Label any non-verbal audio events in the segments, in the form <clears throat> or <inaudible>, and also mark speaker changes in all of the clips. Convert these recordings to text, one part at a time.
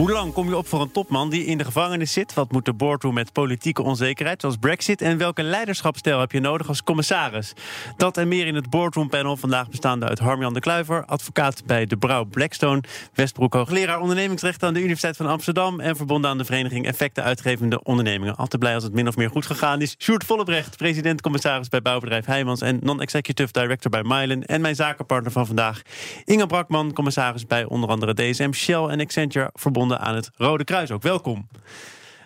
Speaker 1: Hoe lang kom je op voor een topman die in de gevangenis zit? Wat moet de boardroom met politieke onzekerheid, zoals Brexit? En welke leiderschapstijl heb je nodig als commissaris? Dat en meer in het boardroom panel. Vandaag bestaande uit Harmjan de Kluiver, advocaat bij de Brouw Blackstone. Westbroek, hoogleraar ondernemingsrecht aan de Universiteit van Amsterdam. En verbonden aan de vereniging Effecten Uitgevende Ondernemingen. Altijd blij als het min of meer goed gegaan is. Sjoerd Vollebrecht, president-commissaris bij bouwbedrijf Heijmans. En non-executive director bij Mylen. En mijn zakenpartner van vandaag, Inge Brakman, commissaris bij onder andere DSM, Shell en Accenture. Verbonden aan het Rode Kruis ook. Welkom.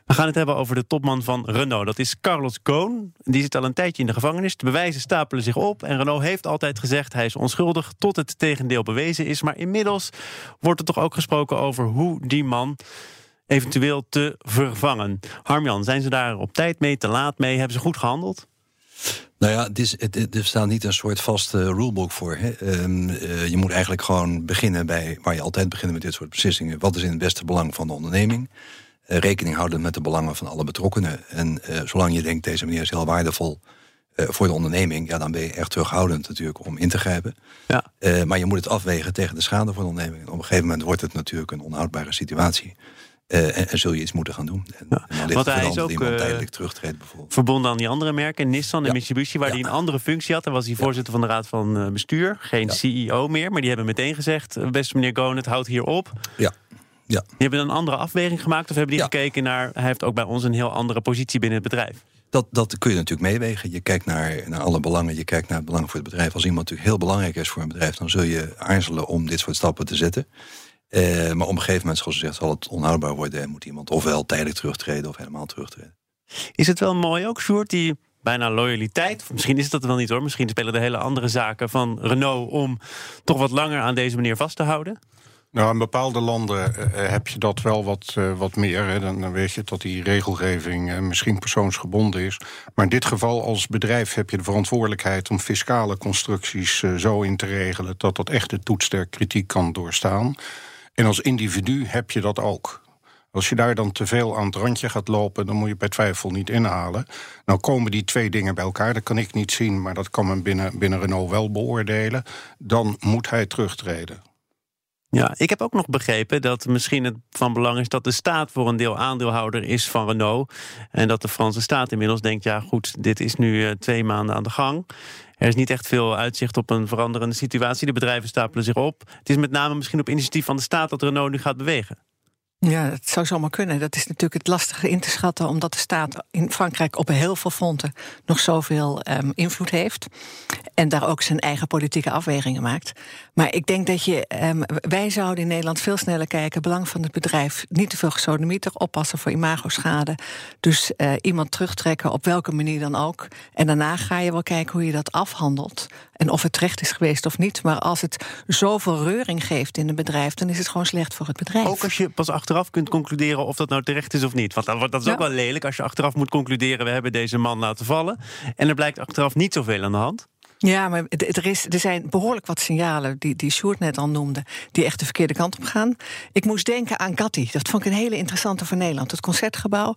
Speaker 1: We gaan het hebben over de topman van Renault. Dat is Carlos Ghosn. Die zit al een tijdje in de gevangenis. De bewijzen stapelen zich op. En Renault heeft altijd gezegd hij is onschuldig tot het tegendeel bewezen is. Maar inmiddels wordt er toch ook gesproken over hoe die man eventueel te vervangen. Harmjan, zijn ze daar op tijd mee, te laat mee? Hebben ze goed gehandeld?
Speaker 2: Nou ja, het is, het, er staat niet een soort vaste rulebook voor. Hè. Ehm, eh, je moet eigenlijk gewoon beginnen bij waar je altijd begint met dit soort beslissingen. Wat is in het beste belang van de onderneming? Uh, rekening houden met de belangen van alle betrokkenen. En uh, zolang je denkt, deze meneer is heel waardevol voor de onderneming, ja, dan ben je echt terughoudend natuurlijk om in te grijpen. Ja. maar je moet het afwegen tegen de schade voor de onderneming. En op een gegeven moment wordt het natuurlijk een onhoudbare situatie. Uh, en, zul je iets moeten gaan doen. En,
Speaker 1: ja. en Want hij is ook uh,
Speaker 2: tijdelijk terugtreedt bijvoorbeeld.
Speaker 1: Verbonden aan die andere merken, Nissan en Mitsubishi, waar hij een andere functie had. Dan was hij voorzitter van de raad van uh, bestuur, geen CEO meer. Maar die hebben meteen gezegd: beste meneer Goon, het houdt hier op.
Speaker 2: Ja. Ja.
Speaker 1: Die hebben een andere afweging gemaakt of hebben die gekeken naar... hij heeft ook bij ons een heel andere positie binnen het bedrijf?
Speaker 2: Dat, dat kun je natuurlijk meewegen. Je kijkt naar, naar alle belangen, je kijkt naar het belang voor het bedrijf. Als iemand natuurlijk heel belangrijk is voor een bedrijf... dan zul je aarzelen om dit soort stappen te zetten. Uh, maar op een gegeven moment, zoals gezegd, zal het onhoudbaar worden en moet iemand ofwel tijdelijk terugtreden of helemaal terugtreden.
Speaker 1: Is het wel mooi ook, Sjoerd, die bijna loyaliteit? Misschien is het dat wel niet hoor. Misschien spelen de hele andere zaken van Renault om toch wat langer aan deze manier vast te houden.
Speaker 3: Nou, in bepaalde landen uh, heb je dat wel wat, uh, wat meer. Hè. Dan, dan, weet je dat die regelgeving uh, misschien persoonsgebonden is. Maar in dit geval als bedrijf heb je de verantwoordelijkheid om fiscale constructies zo in te regelen dat dat echt de toets der kritiek kan doorstaan. En als individu heb je dat ook. Als je daar dan te veel aan het randje gaat lopen, dan moet je bij twijfel niet inhalen. Nou komen die twee dingen bij elkaar, dat kan ik niet zien, maar dat kan men binnen, binnen Renault wel beoordelen. Dan moet hij terugtreden.
Speaker 1: Ja, ik heb ook nog begrepen dat misschien het van belang is dat de staat voor een deel aandeelhouder is van Renault. En dat de Franse staat inmiddels denkt: ja, goed, dit is nu eh, twee maanden aan de gang. Er is niet echt veel uitzicht op een veranderende situatie. De bedrijven stapelen zich op. Het is met name misschien op initiatief van de staat dat Renault nu gaat bewegen.
Speaker 4: Ja, dat zou zomaar kunnen. Dat is natuurlijk het lastige in te schatten, omdat de staat in Frankrijk op heel veel fronten nog zoveel um, invloed heeft. En daar ook zijn eigen politieke afwegingen maakt. Maar ik denk dat je. Um, wij zouden in Nederland veel sneller kijken. Belang van het bedrijf. Niet te veel gesodemieter. Oppassen voor imagoschade. Dus uh, iemand terugtrekken op welke manier dan ook. En daarna ga je wel kijken hoe je dat afhandelt. En of het terecht is geweest of niet. Maar als het zoveel reuring geeft in een bedrijf, dan is het gewoon slecht voor het bedrijf.
Speaker 1: Ook als je pas achteraf kunt concluderen of dat nou terecht is of niet. Want dat, dat is ook wel lelijk als je achteraf moet concluderen: we hebben deze man laten vallen. En er blijkt achteraf niet zoveel aan de hand.
Speaker 4: Ja, maar er, is, er zijn behoorlijk wat signalen, die, die Sjoerd net al noemde, die echt de verkeerde kant op gaan. Ik moest denken aan Gatti. Dat vond ik een hele interessante voor Nederland. Het concertgebouw,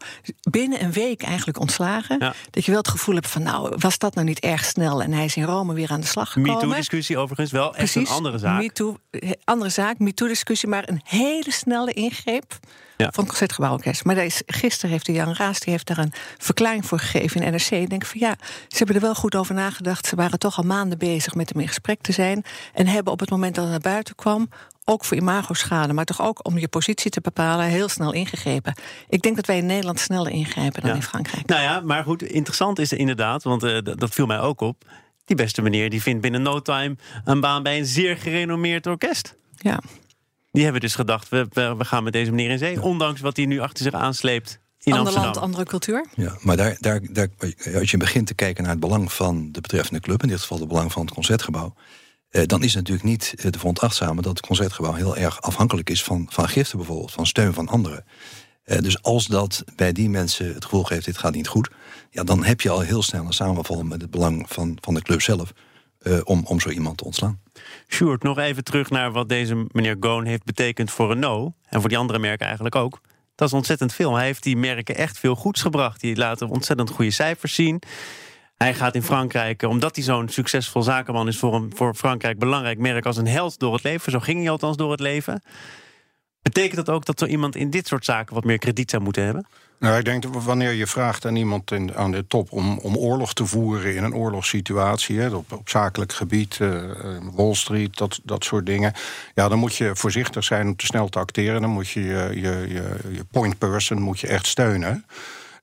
Speaker 4: binnen een week eigenlijk ontslagen. Dat je wel het gevoel hebt van, nou, was dat nou niet erg snel? En hij is in Rome weer aan de slag gekomen.
Speaker 1: MeToo-discussie overigens wel echt een andere zaak.
Speaker 4: MeToo, andere zaak, MeToo-discussie, maar een hele snelle ingreep ja. van het Concertgebouworkest. Maar is, gisteren heeft de Jan Raas die heeft daar een verklaring voor gegeven in NRC. Ik denk van ja, ze hebben er wel goed over nagedacht. Ze waren toch al maanden bezig met hem in gesprek te zijn. En hebben op het moment dat het naar buiten kwam ook voor imagoschade, maar toch ook om je positie te bepalen, heel snel ingegrepen. Ik denk dat wij in Nederland sneller ingrijpen dan in Frankrijk.
Speaker 1: Nou ja, maar goed, interessant is er inderdaad, want uh, dat viel mij ook op. Die beste meneer die vindt binnen no time een baan bij een zeer gerenommeerd orkest.
Speaker 4: Ja.
Speaker 1: Die hebben dus gedacht, we, we gaan met deze meneer in zee. Ondanks wat hij nu achter zich aansleept in
Speaker 4: Ander
Speaker 1: Amsterdam.
Speaker 4: land, andere cultuur.
Speaker 2: Ja, maar daar, daar, daar, als je begint te kijken naar het belang van de betreffende club... in dit geval het belang van het concertgebouw... Eh, dan is het natuurlijk niet te veronachtzamen dat het concertgebouw heel erg afhankelijk is van, van giften bijvoorbeeld, van steun van anderen. Eh, dus als dat bij die mensen het gevoel geeft, dit gaat niet goed, ja, dan heb je al heel snel een samenval met het belang van, van de club zelf eh, om, om zo iemand te ontslaan.
Speaker 1: Sjoerd, nog even terug naar wat deze meneer Goon heeft betekend voor Renault. En voor die andere merken eigenlijk ook. Dat is ontzettend veel. Hij heeft die merken echt veel goeds gebracht. Die laten ontzettend goede cijfers zien. Hij gaat in Frankrijk, eh, omdat hij zo'n succesvol zakenman is voor, een, voor Frankrijk, belangrijk merk als een held door het leven. Zo ging hij althans door het leven. Betekent dat ook dat zo iemand in dit soort zaken wat meer krediet zou moeten hebben?
Speaker 3: Nou, ik denk dat wanneer je vraagt aan iemand aan de top om, om oorlog te voeren in een oorlogssituatie, hè, op, op zakelijk gebied, uh, Wall Street, dat, dat soort dingen, ja, dan moet je voorzichtig zijn om te snel te acteren. Dan moet je je, je, je, je point person moet je echt steunen.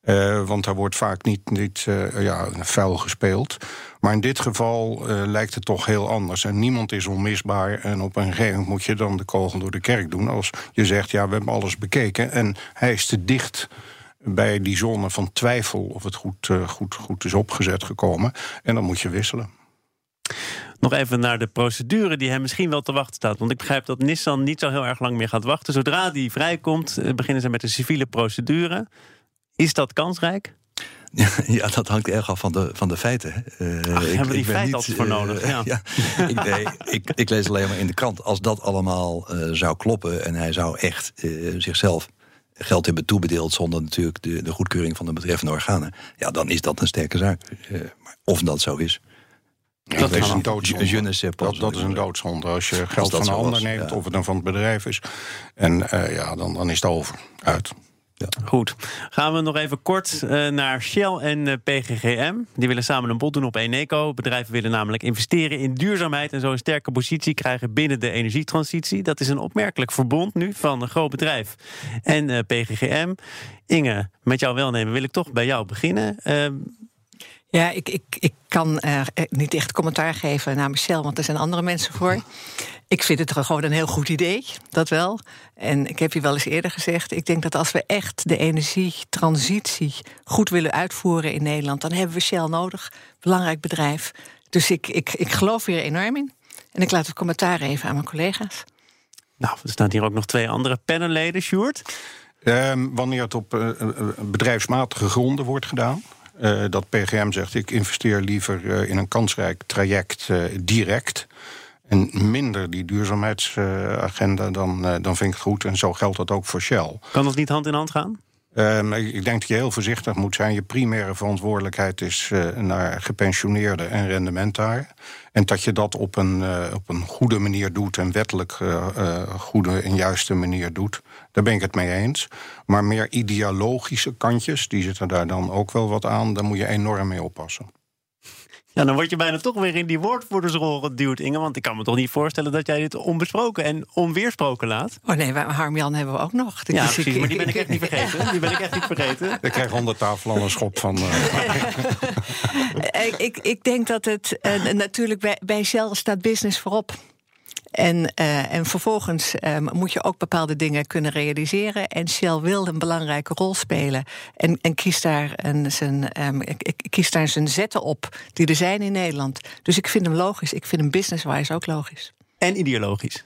Speaker 3: Uh, want daar wordt vaak niet, niet uh, ja, vuil gespeeld. Maar in dit geval uh, lijkt het toch heel anders. En niemand is onmisbaar. En op een gegeven moment moet je dan de kogel door de kerk doen. Als je zegt, ja, we hebben alles bekeken. En hij is te dicht bij die zone van twijfel of het goed, goed, goed is opgezet gekomen. En dan moet je wisselen.
Speaker 1: Nog even naar de procedure die hem misschien wel te wachten staat. Want ik begrijp dat Nissan niet zo heel erg lang meer gaat wachten. Zodra die vrijkomt, beginnen ze met de civiele procedure. Is dat kansrijk? <laughs>
Speaker 2: Ja, dat hangt erg af van de, van de feiten.
Speaker 1: Uh, Ach, ik, hebben we die feiten altijd voor nodig? Uh, <laughs> ja.
Speaker 2: ja. ik, nee, ik, ik, lees alleen maar in de krant. Als dat allemaal uh, zou kloppen en hij zou echt zichzelf geld hebben toebedeeld... zonder natuurlijk de, de goedkeuring van de betreffende organen... ja, dan is dat een sterke zaak. maar of dat zo is...
Speaker 3: dat is een doodzonde. Dat, dat is een doodzonde. Als je geld van een ander neemt, ja. of het dan van het bedrijf is... en ja, dan, dan is het over. Uit.
Speaker 1: Ja. Goed. Gaan we nog even kort uh, naar Shell en uh, PGGM. Die willen samen een bod doen op Eneco. Bedrijven willen namelijk investeren in duurzaamheid en zo een sterke positie krijgen binnen de energietransitie. Dat is een opmerkelijk verbond nu van een groot bedrijf en uh, PGGM. Inge, met jouw welnemen wil ik toch bij jou beginnen. Ehm,
Speaker 4: ja, ik, ik, ik kan uh, niet echt commentaar geven naar Michel, want er zijn andere mensen voor. Ik vind het gewoon een heel goed idee, dat wel. En ik heb je wel eens eerder gezegd, ik denk dat als we echt de energietransitie goed willen uitvoeren in Nederland, dan hebben we Shell nodig. Belangrijk bedrijf. Dus ik, ik, ik geloof hier enorm in. En ik laat het commentaar even aan mijn collega's.
Speaker 1: Nou, er staan hier ook nog twee andere panelleden, Sjoerd.
Speaker 3: Um, wanneer het op uh, bedrijfsmatige gronden wordt gedaan. Uh, dat PGM zegt, ik investeer liever uh, in een kansrijk traject uh, direct. En minder die duurzaamheidsagenda, dan, dan vind ik het goed. En zo geldt dat ook voor Shell.
Speaker 1: Kan dat niet hand in hand gaan?
Speaker 3: Ik denk dat je heel voorzichtig moet zijn. Je primaire verantwoordelijkheid is uh, naar gepensioneerden en rendement daar. En dat je dat op een, uh, op een goede manier doet en wettelijk uh, goede en juiste manier doet. Daar ben ik het mee eens. Maar meer ideologische kantjes, die zitten daar dan ook wel wat aan. Daar moet je enorm mee oppassen.
Speaker 1: Ja, dan word je bijna toch weer in die woordvoerdersrol geduwd, Inge. Want ik kan me toch niet voorstellen dat jij dit onbesproken en onweersproken laat.
Speaker 4: Oh nee, Harm-Jan hebben we ook nog.
Speaker 1: Ja, dus precies, ik... maar die ben ik echt niet <laughs> vergeten. Die ben ik echt niet vergeten.
Speaker 3: Ik krijg onder tafel al een schop van... Uh... <laughs>
Speaker 4: ik, ik denk dat het uh, natuurlijk bij, bij Shell staat business voorop. En, uh, en vervolgens um, moet je ook bepaalde dingen kunnen realiseren. En Shell wil een belangrijke rol spelen. En, en kiest, daar een, zijn, um, kiest daar zijn zetten op die er zijn in Nederland. Dus ik vind hem logisch. Ik vind hem business-wise ook logisch.
Speaker 1: En ideologisch.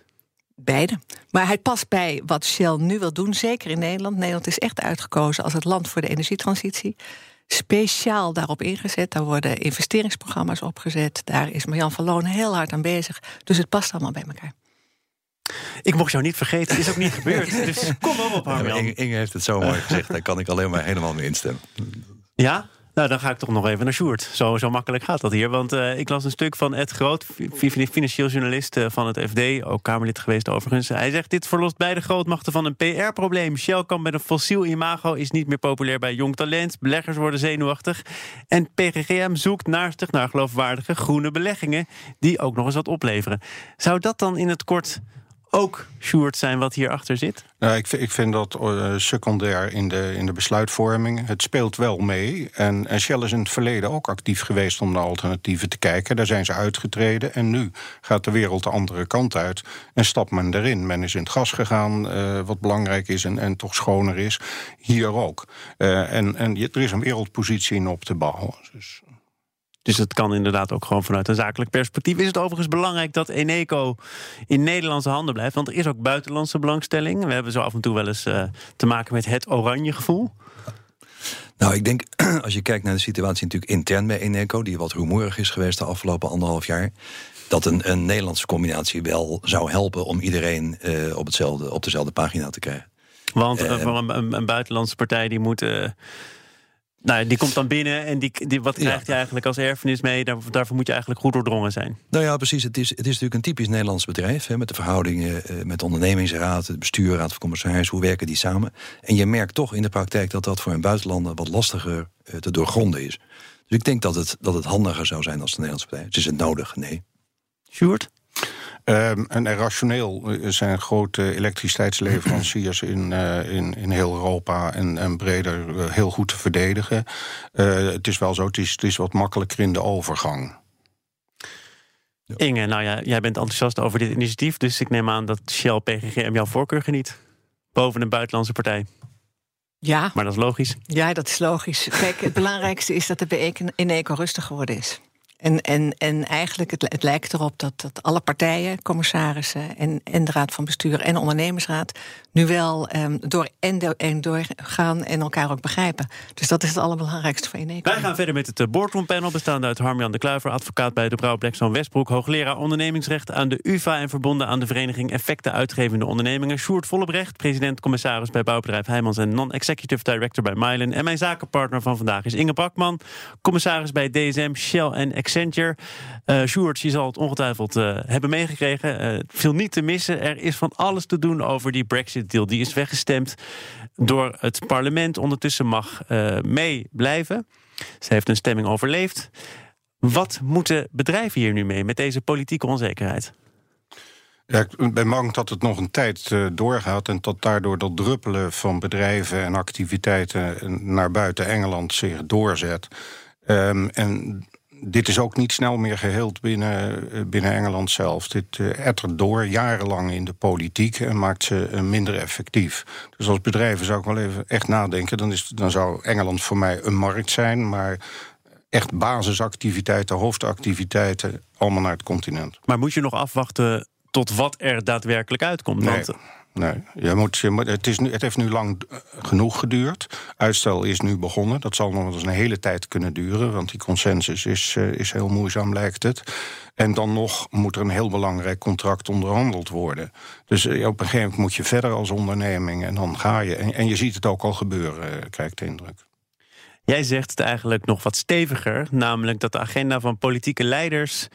Speaker 4: Beide. Maar hij past bij wat Shell nu wil doen, zeker in Nederland. Nederland is echt uitgekozen als het land voor de energietransitie speciaal daarop ingezet. Daar worden investeringsprogramma's opgezet. Daar is Marjan van Loon heel hard aan bezig. Dus het past allemaal bij elkaar.
Speaker 1: Ik mocht jou niet vergeten, het is ook niet gebeurd. Dus kom op, Marjan.
Speaker 2: Inge, Inge heeft het zo mooi gezegd, daar kan ik alleen maar helemaal mee instemmen.
Speaker 1: Ja? Nou, dan ga ik toch nog even naar Sjoerd. Zo, zo makkelijk gaat dat hier. Want uh, ik las een stuk van Ed Groot, financieel journalist uh, van het FD, ook Kamerlid geweest overigens. Hij zegt: Dit verlost beide grootmachten van een PR-probleem. Shell kan met een fossiel imago, is niet meer populair bij jong talent. Beleggers worden zenuwachtig. En PGGM zoekt naastig naar geloofwaardige groene beleggingen, die ook nog eens wat opleveren. Zou dat dan in het kort ook Sjoerd zijn wat hierachter zit?
Speaker 3: Nou, ik, ik vind dat uh, secundair in de, in de besluitvorming. Het speelt wel mee. En, en Shell is in het verleden ook actief geweest om naar alternatieven te kijken. Daar zijn ze uitgetreden. En nu gaat de wereld de andere kant uit. En stapt men erin. Men is in het gas gegaan, uh, wat belangrijk is en, en toch schoner is. Hier ook. Uh, en, en er is een wereldpositie in op te bouwen. Dus
Speaker 1: Dus het kan inderdaad ook gewoon vanuit een zakelijk perspectief. Is het overigens belangrijk dat Eneco in Nederlandse handen blijft? Want er is ook buitenlandse belangstelling. We hebben zo af en toe wel eens uh, te maken met het oranje gevoel.
Speaker 2: Nou, ik denk, <clears throat> als je kijkt naar de situatie natuurlijk intern bij Eneco... die wat rumoerig is geweest de afgelopen anderhalf jaar... dat een, een Nederlandse combinatie wel zou helpen... om iedereen uh, op, hetzelfde, op dezelfde pagina te krijgen.
Speaker 1: Want uh, een, een, buitenlandse partij die moet... Nou, die komt dan binnen en die, die, wat krijgt ja. je eigenlijk als erfenis mee? Daar, daarvoor moet je eigenlijk goed doordrongen zijn.
Speaker 2: Nou ja, precies. Het is, het is natuurlijk een typisch Nederlands bedrijf. Hè, met de verhoudingen uh, met de ondernemingsraad, het bestuur, raad van commissaris. Hoe werken die samen? En je merkt toch in de praktijk dat dat voor een buitenlander wat lastiger uh, te doorgronden is. Dus ik denk dat het, dat het handiger zou zijn als de Nederlandse partij. Dus is het nodig? Nee.
Speaker 1: Sjoerd?
Speaker 3: Um, en rationeel zijn grote elektriciteitsleveranciers in, uh, in, in heel Europa en, en breder uh, heel goed te verdedigen. Uh, het is wel zo, het is, het is wat makkelijker in de overgang.
Speaker 1: Inge, nou ja, jij bent enthousiast over dit initiatief, dus ik neem aan dat Shell PGGM jouw voorkeur geniet. Boven een buitenlandse partij.
Speaker 4: Ja.
Speaker 1: Maar dat is logisch.
Speaker 4: Ja, dat is logisch. Kijk, het belangrijkste is dat de bij Eneco rustig geworden is. En, en, en eigenlijk, het, het lijkt erop dat, dat alle partijen, commissarissen en, en de Raad van Bestuur en de ondernemingsraad nu wel um, door en, do, en doorgaan en elkaar ook begrijpen. Dus dat is het allerbelangrijkste voor Eneco.
Speaker 1: Wij gaan verder met het boardroom panel, bestaande uit Harmjan de Kluiver, advocaat bij de Brouw Blackstone Westbroek, hoogleraar ondernemingsrecht aan de UvA en verbonden aan de vereniging Effecten Uitgevende Ondernemingen. Sjoerd Vollebrecht, president-commissaris bij bouwbedrijf Heijmans en non-executive director bij Mylen. En mijn zakenpartner van vandaag is Inge Brakman, commissaris bij DSM, Shell en Accenture. Uh, Sjoerd, je zal het ongetwijfeld uh, hebben meegekregen. Uh, veel niet te missen. Er is van alles te doen over die Die is weggestemd door het parlement. Ondertussen mag mee blijven. Ze heeft een stemming overleefd. Wat moeten bedrijven hier nu mee met deze politieke onzekerheid?
Speaker 3: Ja, ik ben bang dat het nog een tijd uh, doorgaat en dat daardoor dat druppelen van bedrijven en activiteiten naar buiten Engeland zich doorzet. Um, en dit is ook niet snel meer geheeld binnen, binnen Engeland zelf. Dit uh, ettert door jarenlang in de politiek en maakt ze uh, minder effectief. Dus als bedrijven zou ik wel even echt nadenken. Dan, is, dan zou Engeland voor mij een markt zijn, maar echt basisactiviteiten, hoofdactiviteiten, allemaal naar het continent.
Speaker 1: Maar moet je nog afwachten tot wat er daadwerkelijk uitkomt?
Speaker 3: Nee. Want Nee, je moet, het, is nu, het heeft nu lang genoeg geduurd. Uitstel is nu begonnen. Dat zal nog wel eens een hele tijd kunnen duren, want die consensus is, uh, is heel moeizaam, lijkt het. En dan nog moet er een heel belangrijk contract onderhandeld worden. Dus uh, op een gegeven moment moet je verder als onderneming en dan ga je. En, en je ziet het ook al gebeuren, krijg ik de indruk.
Speaker 1: Jij zegt het eigenlijk nog wat steviger, namelijk dat de agenda van politieke leiders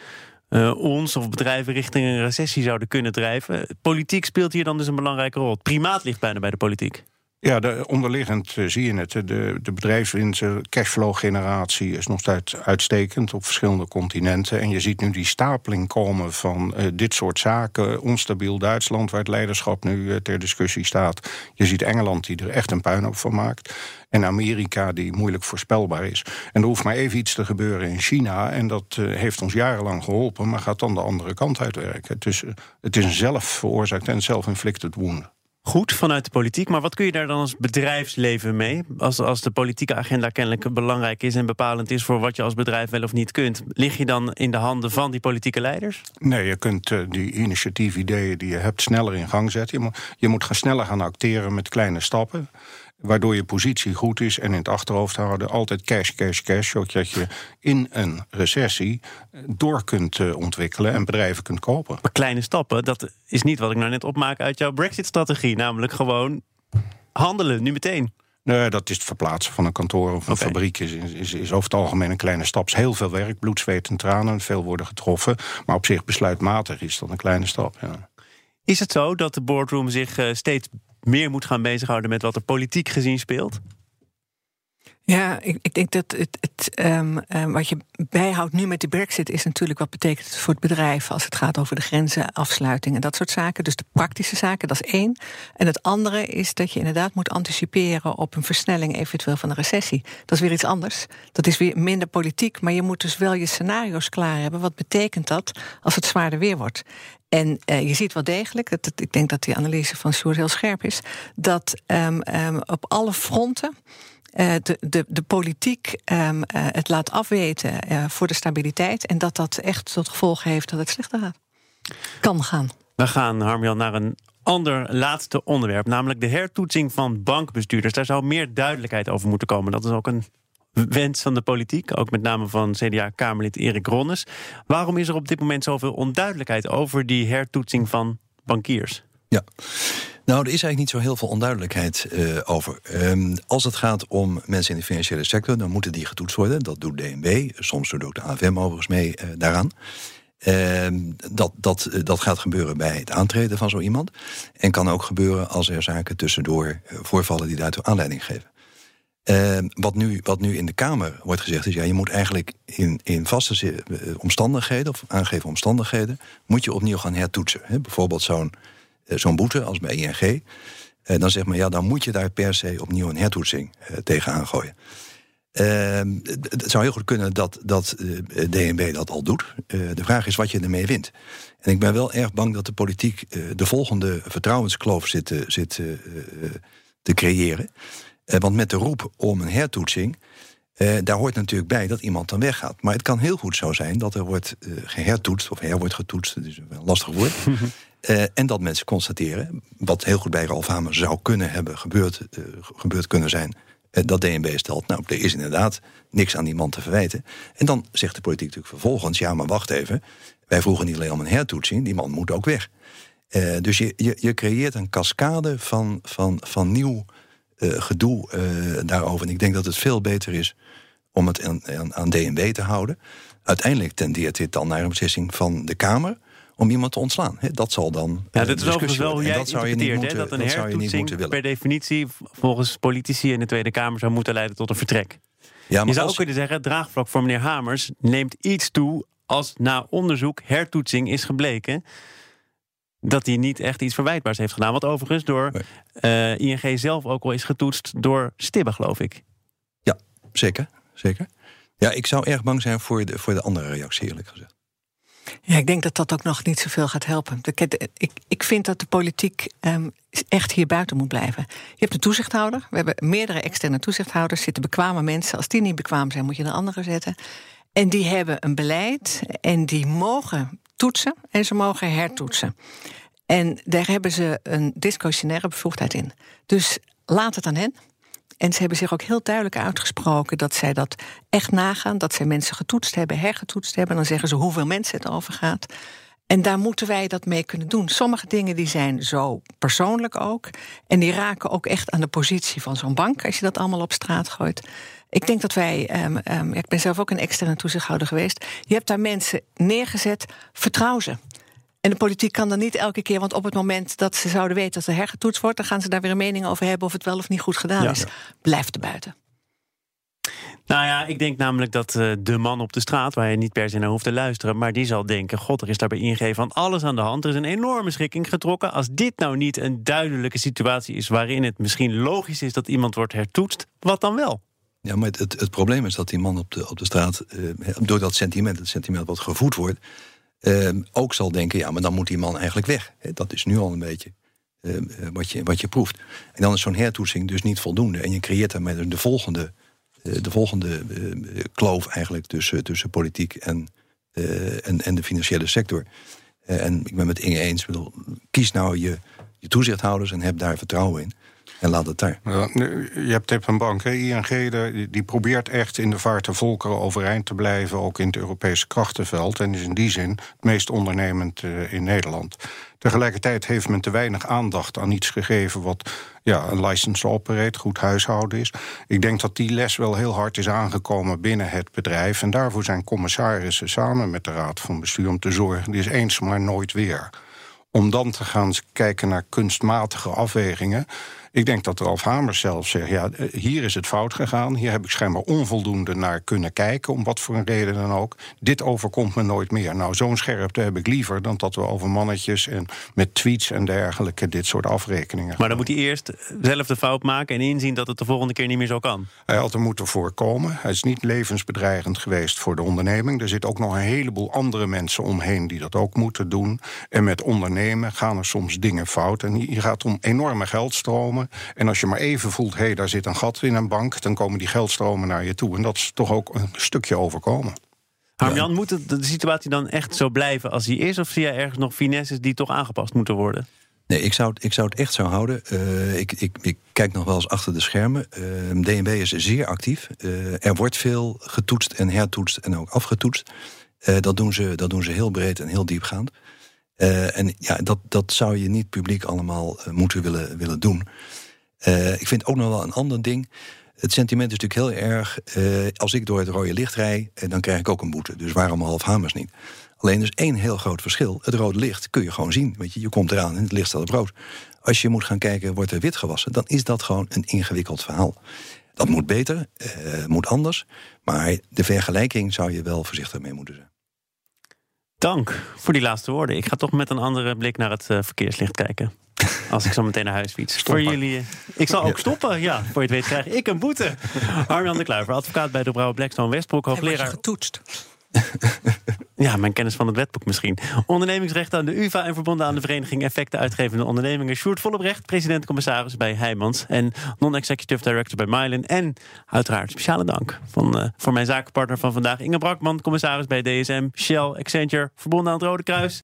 Speaker 1: uh, ons of bedrijven richting een recessie zouden kunnen drijven. Politiek speelt hier dan dus een belangrijke rol. Primaat ligt bijna bij de politiek.
Speaker 3: Ja, de, onderliggend uh, zie je het. De, de bedrijfswinst, cashflow-generatie is nog steeds uitstekend op verschillende continenten. En je ziet nu die stapeling komen van uh, dit soort zaken. Onstabiel Duitsland, waar het leiderschap nu uh, ter discussie staat. Je ziet Engeland, die er echt een puinhoop van maakt. En Amerika, die moeilijk voorspelbaar is. En er hoeft maar even iets te gebeuren in China. En dat heeft ons jarenlang geholpen, maar gaat dan de andere kant uitwerken. Is, het is een zelf veroorzaakt en self-inflicted wound
Speaker 1: goed vanuit de politiek. Maar wat kun je daar dan als bedrijfsleven mee? Als, als de politieke agenda kennelijk belangrijk is en bepalend is voor wat je als bedrijf wel of niet kunt, lig je dan in de handen van die politieke leiders?
Speaker 3: Nee, je kunt uh, die initiatiefideeën die je hebt sneller in gang zetten. Je moet, je moet gaan sneller gaan acteren met kleine stappen waardoor je positie goed is en in het achterhoofd houden altijd cash, cash, cash, zodat je in een recessie door kunt uh, ontwikkelen en bedrijven kunt kopen.
Speaker 1: Maar kleine stappen, dat is niet wat ik nou net opmaak uit jouw Brexit-strategie, namelijk gewoon handelen, nu meteen.
Speaker 3: Nee, dat is het verplaatsen van een kantoor of een okay. fabriek. Is, is, is over het algemeen een kleine stap. Is heel veel werk, bloed, zweet en tranen. Veel worden getroffen. Maar op zich besluitmatig is dat een kleine stap. Ja.
Speaker 1: Is het zo dat de boardroom zich uh, steeds meer moet gaan bezighouden met wat er politiek gezien speelt?
Speaker 4: Ja, ik, ik denk dat het, het um, um, wat je bijhoudt nu met de brexit... is natuurlijk wat betekent het voor het bedrijf... als het gaat over de grenzen, afsluiting en dat soort zaken. Dus de praktische zaken, dat is één. En het andere is dat je inderdaad moet anticiperen... op een versnelling eventueel van een recessie. Dat is weer iets anders. Dat is weer minder politiek, maar je moet dus wel je scenario's klaar hebben. Wat betekent dat als het zwaarder weer wordt? En uh, je ziet wel degelijk, dat, ik denk dat die analyse van Sjoerd heel scherp is... dat um, op alle fronten uh, de, de, de politiek um, uh, het laat afweten voor de stabiliteit. En dat dat echt tot gevolg heeft dat het slechter gaat. Kan gaan.
Speaker 1: We gaan, Harmjan, naar een ander laatste onderwerp. Namelijk de hertoetsing van bankbestuurders. Daar zou meer duidelijkheid over moeten komen. Dat is ook een wens van de politiek, ook met name van CDA-Kamerlid Erik Ronnes. Waarom is er op dit moment zoveel onduidelijkheid over die hertoetsing van bankiers?
Speaker 2: Ja. Nou, er is eigenlijk niet zo heel veel onduidelijkheid uh, over. Um, als het gaat om mensen in de financiële sector, dan moeten die getoetst worden. Dat doet DNB, soms doet ook de AFM overigens mee uh, daaraan. Uh, dat, dat, dat gaat gebeuren bij het aantreden van zo iemand. En kan ook gebeuren als er zaken tussendoor voorvallen die daartoe aanleiding geven. Uh, wat, nu, wat nu in de Kamer wordt gezegd is... ja, je moet eigenlijk in, in vaste omstandigheden... of aangegeven omstandigheden... moet je opnieuw gaan hertoetsen. He, bijvoorbeeld zo'n zo'n boete als bij ING... Uh, dan zegt men, ja, dan moet je daar per se opnieuw een hertoetsing tegenaan gooien. Ehm, het zou heel goed kunnen dat, dat DNB dat al doet. de vraag is wat je ermee wint. En ik ben wel erg bang dat de politiek de volgende vertrouwenskloof zit, zit te creëren... Uh, want met de roep om een hertoetsing, uh, daar hoort natuurlijk bij dat iemand dan weggaat. Maar het kan heel goed zo zijn dat er wordt uh, gehertoetst, of her wordt getoetst, dat is een lastig woord. <laughs> en dat mensen constateren, wat heel goed bij Ralf Hamer zou kunnen hebben gebeurd, gebeurd kunnen zijn, dat DNB stelt, nou, er is inderdaad niks aan die man te verwijten. En dan zegt de politiek natuurlijk vervolgens, ja, maar wacht even, wij vroegen niet alleen om een hertoetsing, die man moet ook weg. dus je, je, je creëert een cascade van, van, van nieuw gedoe uh, daarover. En ik denk dat het veel beter is om het aan, aan, aan DNB te houden. Uiteindelijk tendeert dit dan naar een beslissing van de Kamer om iemand te ontslaan. He, dat zal dan.
Speaker 1: Ja, dit is overigens wel hoe jij dat zou je niet moeten, dat een dat hertoetsing per definitie volgens politici in de Tweede Kamer zou moeten leiden tot een vertrek. Ja, maar je zou ook kunnen zeggen, het draagvlak voor meneer Hamers neemt iets toe als na onderzoek hertoetsing is gebleken dat hij niet echt iets verwijtbaars heeft gedaan. Wat overigens door nee. uh, ING zelf ook al is getoetst door Stibbe, geloof ik.
Speaker 2: Ja, zeker. zeker. Ja, ik zou erg bang zijn voor de, voor de andere reactie, eerlijk gezegd.
Speaker 4: Ja, ik denk dat dat ook nog niet zoveel gaat helpen. Ik, ik vind dat de politiek um, echt hier buiten moet blijven. Je hebt een toezichthouder. We hebben meerdere externe toezichthouders. Zitten bekwame mensen. Als die niet bekwaam zijn, moet je een andere zetten. En die hebben een beleid en die mogen toetsen en ze mogen hertoetsen. En daar hebben ze een discretionaire bevoegdheid in. Dus laat het aan hen. En ze hebben zich ook heel duidelijk uitgesproken dat zij dat echt nagaan. Dat zij mensen getoetst hebben, hergetoetst hebben. Dan zeggen ze hoeveel mensen het over gaat. En daar moeten wij dat mee kunnen doen. Sommige dingen die zijn zo persoonlijk ook. En die raken ook echt aan de positie van zo'n bank als je dat allemaal op straat gooit. Ik denk dat wij, um, um, ik ben zelf ook een externe toezichthouder geweest. Je hebt daar mensen neergezet, vertrouw ze. En de politiek kan dan niet elke keer, want op het moment dat ze zouden weten dat er hergetoetst wordt, dan gaan ze daar weer een mening over hebben of het wel of niet goed gedaan ja. is. Blijft er buiten.
Speaker 1: Nou ja, ik denk namelijk dat uh, de man op de straat, waar je niet per se naar hoeft te luisteren, maar die zal denken: God, er is daarbij ingeven van alles aan de hand. Er is een enorme schikking getrokken. Als dit nou niet een duidelijke situatie is waarin het misschien logisch is dat iemand wordt hertoetst, wat dan wel?
Speaker 2: Ja, maar het, het, probleem is dat die man op de, op de straat, uh, door dat sentiment, het sentiment wat gevoed wordt, uh, ook zal denken: ja, maar dan moet die man eigenlijk weg. Dat is nu al een beetje wat, je, wat je proeft. En dan is zo'n hertoetsing dus niet voldoende. En je creëert daarmee de volgende, de volgende kloof eigenlijk tussen, tussen politiek en, en, en de financiële sector. en ik ben met Inge eens: bedoel, kies nou je, je toezichthouders en heb daar vertrouwen in. En laat het daar.
Speaker 3: Ja, je hebt tip een bank, hè? ING, die probeert echt in de vaart de volkeren overeind te blijven, ook in het Europese krachtenveld. En is in die zin het meest ondernemend uh, in Nederland. Tegelijkertijd heeft men te weinig aandacht aan iets gegeven wat ja, een license operate, goed huishouden is. Ik denk dat die les wel heel hard is aangekomen binnen het bedrijf. En daarvoor zijn commissarissen samen met de Raad van Bestuur om te zorgen, die is eens maar nooit weer. Om dan te gaan kijken naar kunstmatige afwegingen. Ik denk dat Ralf Hamers zelf zegt: ja, eh, hier is het fout gegaan. Hier heb ik schijnbaar onvoldoende naar kunnen kijken, om wat voor een reden dan ook. Dit overkomt me nooit meer. Nou, zo'n scherpte heb ik liever dan dat we over mannetjes en met tweets en dergelijke dit soort afrekeningen.
Speaker 1: Maar dan moet hij eerst zelf de fout maken en inzien dat het de volgende keer niet meer zo kan.
Speaker 3: Hij had er moeten voorkomen. Hij is niet levensbedreigend geweest voor de onderneming. Er zit ook nog een heleboel andere mensen omheen die dat ook moeten doen. En met ondernemen gaan er soms dingen fout. En je gaat om enorme geldstromen En als je maar even voelt, hé, hey, daar zit een gat in een bank, dan komen die geldstromen naar je toe. En dat is toch ook een stukje overkomen.
Speaker 1: Harmjan, moet het, de situatie dan echt zo blijven als die is? Of zie jij ergens nog finesses die toch aangepast moeten worden?
Speaker 2: Nee, ik zou, het, ik zou het echt zo houden. Uh, ik, ik, ik, kijk nog wel eens achter de schermen. Uh, DNB is zeer actief. Uh, er wordt veel getoetst en hertoetst en ook afgetoetst. dat, doen ze, dat doen ze heel breed en heel diepgaand. En ja, dat, dat zou je niet publiek allemaal moeten willen, willen doen. ik vind ook nog wel een ander ding. Het sentiment is natuurlijk heel erg. als ik door het rode licht rij, dan krijg ik ook een boete. Dus waarom half hamers niet? Alleen er is één heel groot verschil. Het rode licht kun je gewoon zien. Weet je, je komt eraan en het licht staat op rood. Als je moet gaan kijken, wordt er wit gewassen... dan is dat gewoon een ingewikkeld verhaal. Dat moet beter, uh, moet anders. Maar de vergelijking zou je wel voorzichtig mee moeten zijn.
Speaker 1: Dank voor die laatste woorden. Ik ga toch met een andere blik naar het uh, verkeerslicht kijken. Als ik zo meteen naar huis fiets. Voor jullie. Eh, ik zal ook stoppen. Ja, voor je het weet krijg ik een boete. Arjan de Kluiver, advocaat bij de Brouwer Blackstone Westbroek, hoogleraar.
Speaker 4: getoetst.
Speaker 1: Ja, mijn kennis van het wetboek misschien. Ondernemingsrecht aan de UvA en verbonden aan de Vereniging Effecten Uitgevende Ondernemingen. Sjoerd Vollebrecht, president-commissaris bij Heijmans. En non-executive director bij Mylen. En uiteraard speciale dank van, uh, voor mijn zakenpartner van vandaag, Inge Brakman, commissaris bij DSM, Shell, Accenture, verbonden aan het Rode Kruis.